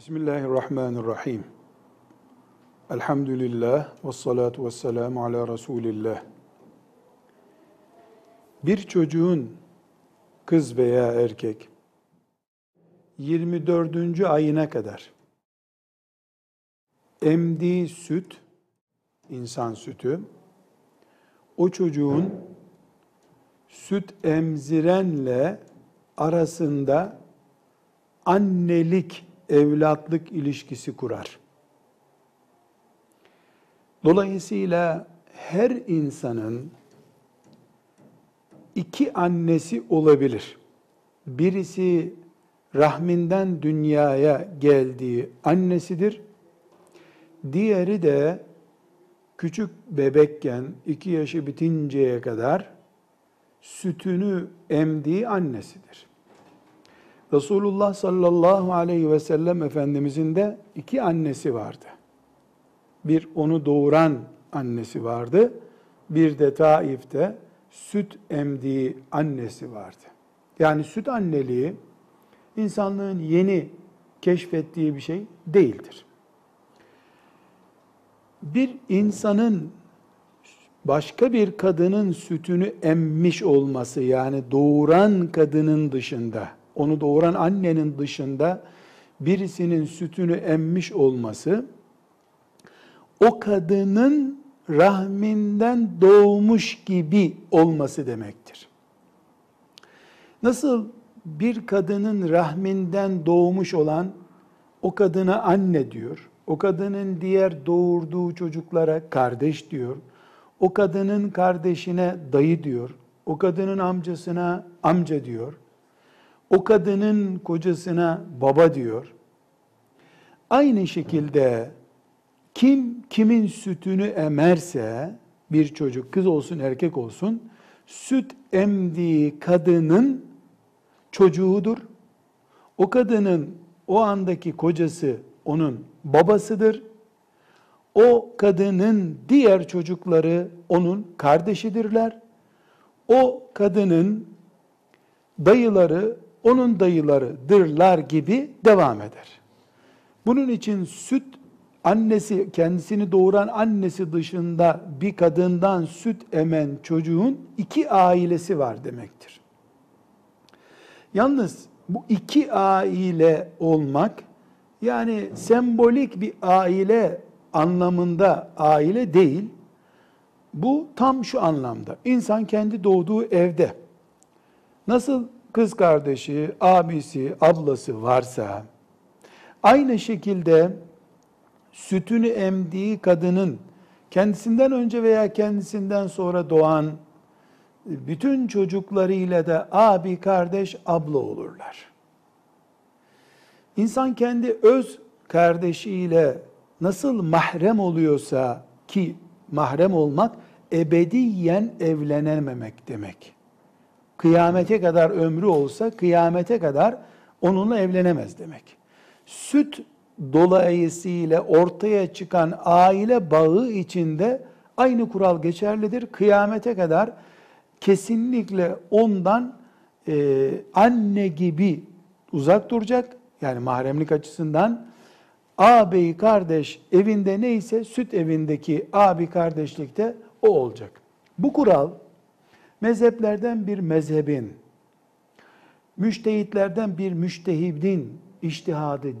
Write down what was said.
Bismillahirrahmanirrahim. Elhamdülillah ve salatu ve selamu ala Resulillah. Bir çocuğun kız veya erkek 24. ayına kadar emdiği süt, insan sütü, o çocuğun süt emzirenle arasında annelik evlatlık ilişkisi kurar. Dolayısıyla her insanın iki annesi olabilir. Birisi rahminden dünyaya geldiği annesidir. Diğeri de küçük bebekken iki yaşı bitinceye kadar sütünü emdiği annesidir. Resulullah sallallahu aleyhi ve sellem Efendimizin de iki annesi vardı. Bir onu doğuran annesi vardı. Bir de Taif'te süt emdiği annesi vardı. Yani süt anneliği insanlığın yeni keşfettiği bir şey değildir. Bir insanın başka bir kadının sütünü emmiş olması yani doğuran kadının dışında onu doğuran annenin dışında birisinin sütünü emmiş olması o kadının rahminden doğmuş gibi olması demektir. Nasıl bir kadının rahminden doğmuş olan o kadına anne diyor. O kadının diğer doğurduğu çocuklara kardeş diyor. O kadının kardeşine dayı diyor. O kadının amcasına amca diyor. O kadının kocasına baba diyor. Aynı şekilde kim kimin sütünü emerse bir çocuk kız olsun erkek olsun süt emdiği kadının çocuğudur. O kadının o andaki kocası onun babasıdır. O kadının diğer çocukları onun kardeşidirler. O kadının dayıları onun dayılarıdırlar gibi devam eder. Bunun için süt annesi kendisini doğuran annesi dışında bir kadından süt emen çocuğun iki ailesi var demektir. Yalnız bu iki aile olmak yani sembolik bir aile anlamında aile değil. Bu tam şu anlamda. İnsan kendi doğduğu evde nasıl kız kardeşi, abisi, ablası varsa aynı şekilde sütünü emdiği kadının kendisinden önce veya kendisinden sonra doğan bütün çocuklarıyla da abi, kardeş, abla olurlar. İnsan kendi öz kardeşiyle nasıl mahrem oluyorsa ki mahrem olmak ebediyen evlenememek demek kıyamete kadar ömrü olsa kıyamete kadar onunla evlenemez demek. Süt dolayısıyla ortaya çıkan aile bağı içinde aynı kural geçerlidir. Kıyamete kadar kesinlikle ondan e, anne gibi uzak duracak. Yani mahremlik açısından ağabey kardeş evinde neyse süt evindeki abi kardeşlikte o olacak. Bu kural mezheplerden bir mezhebin, müştehitlerden bir müştehidin iştihadı değil.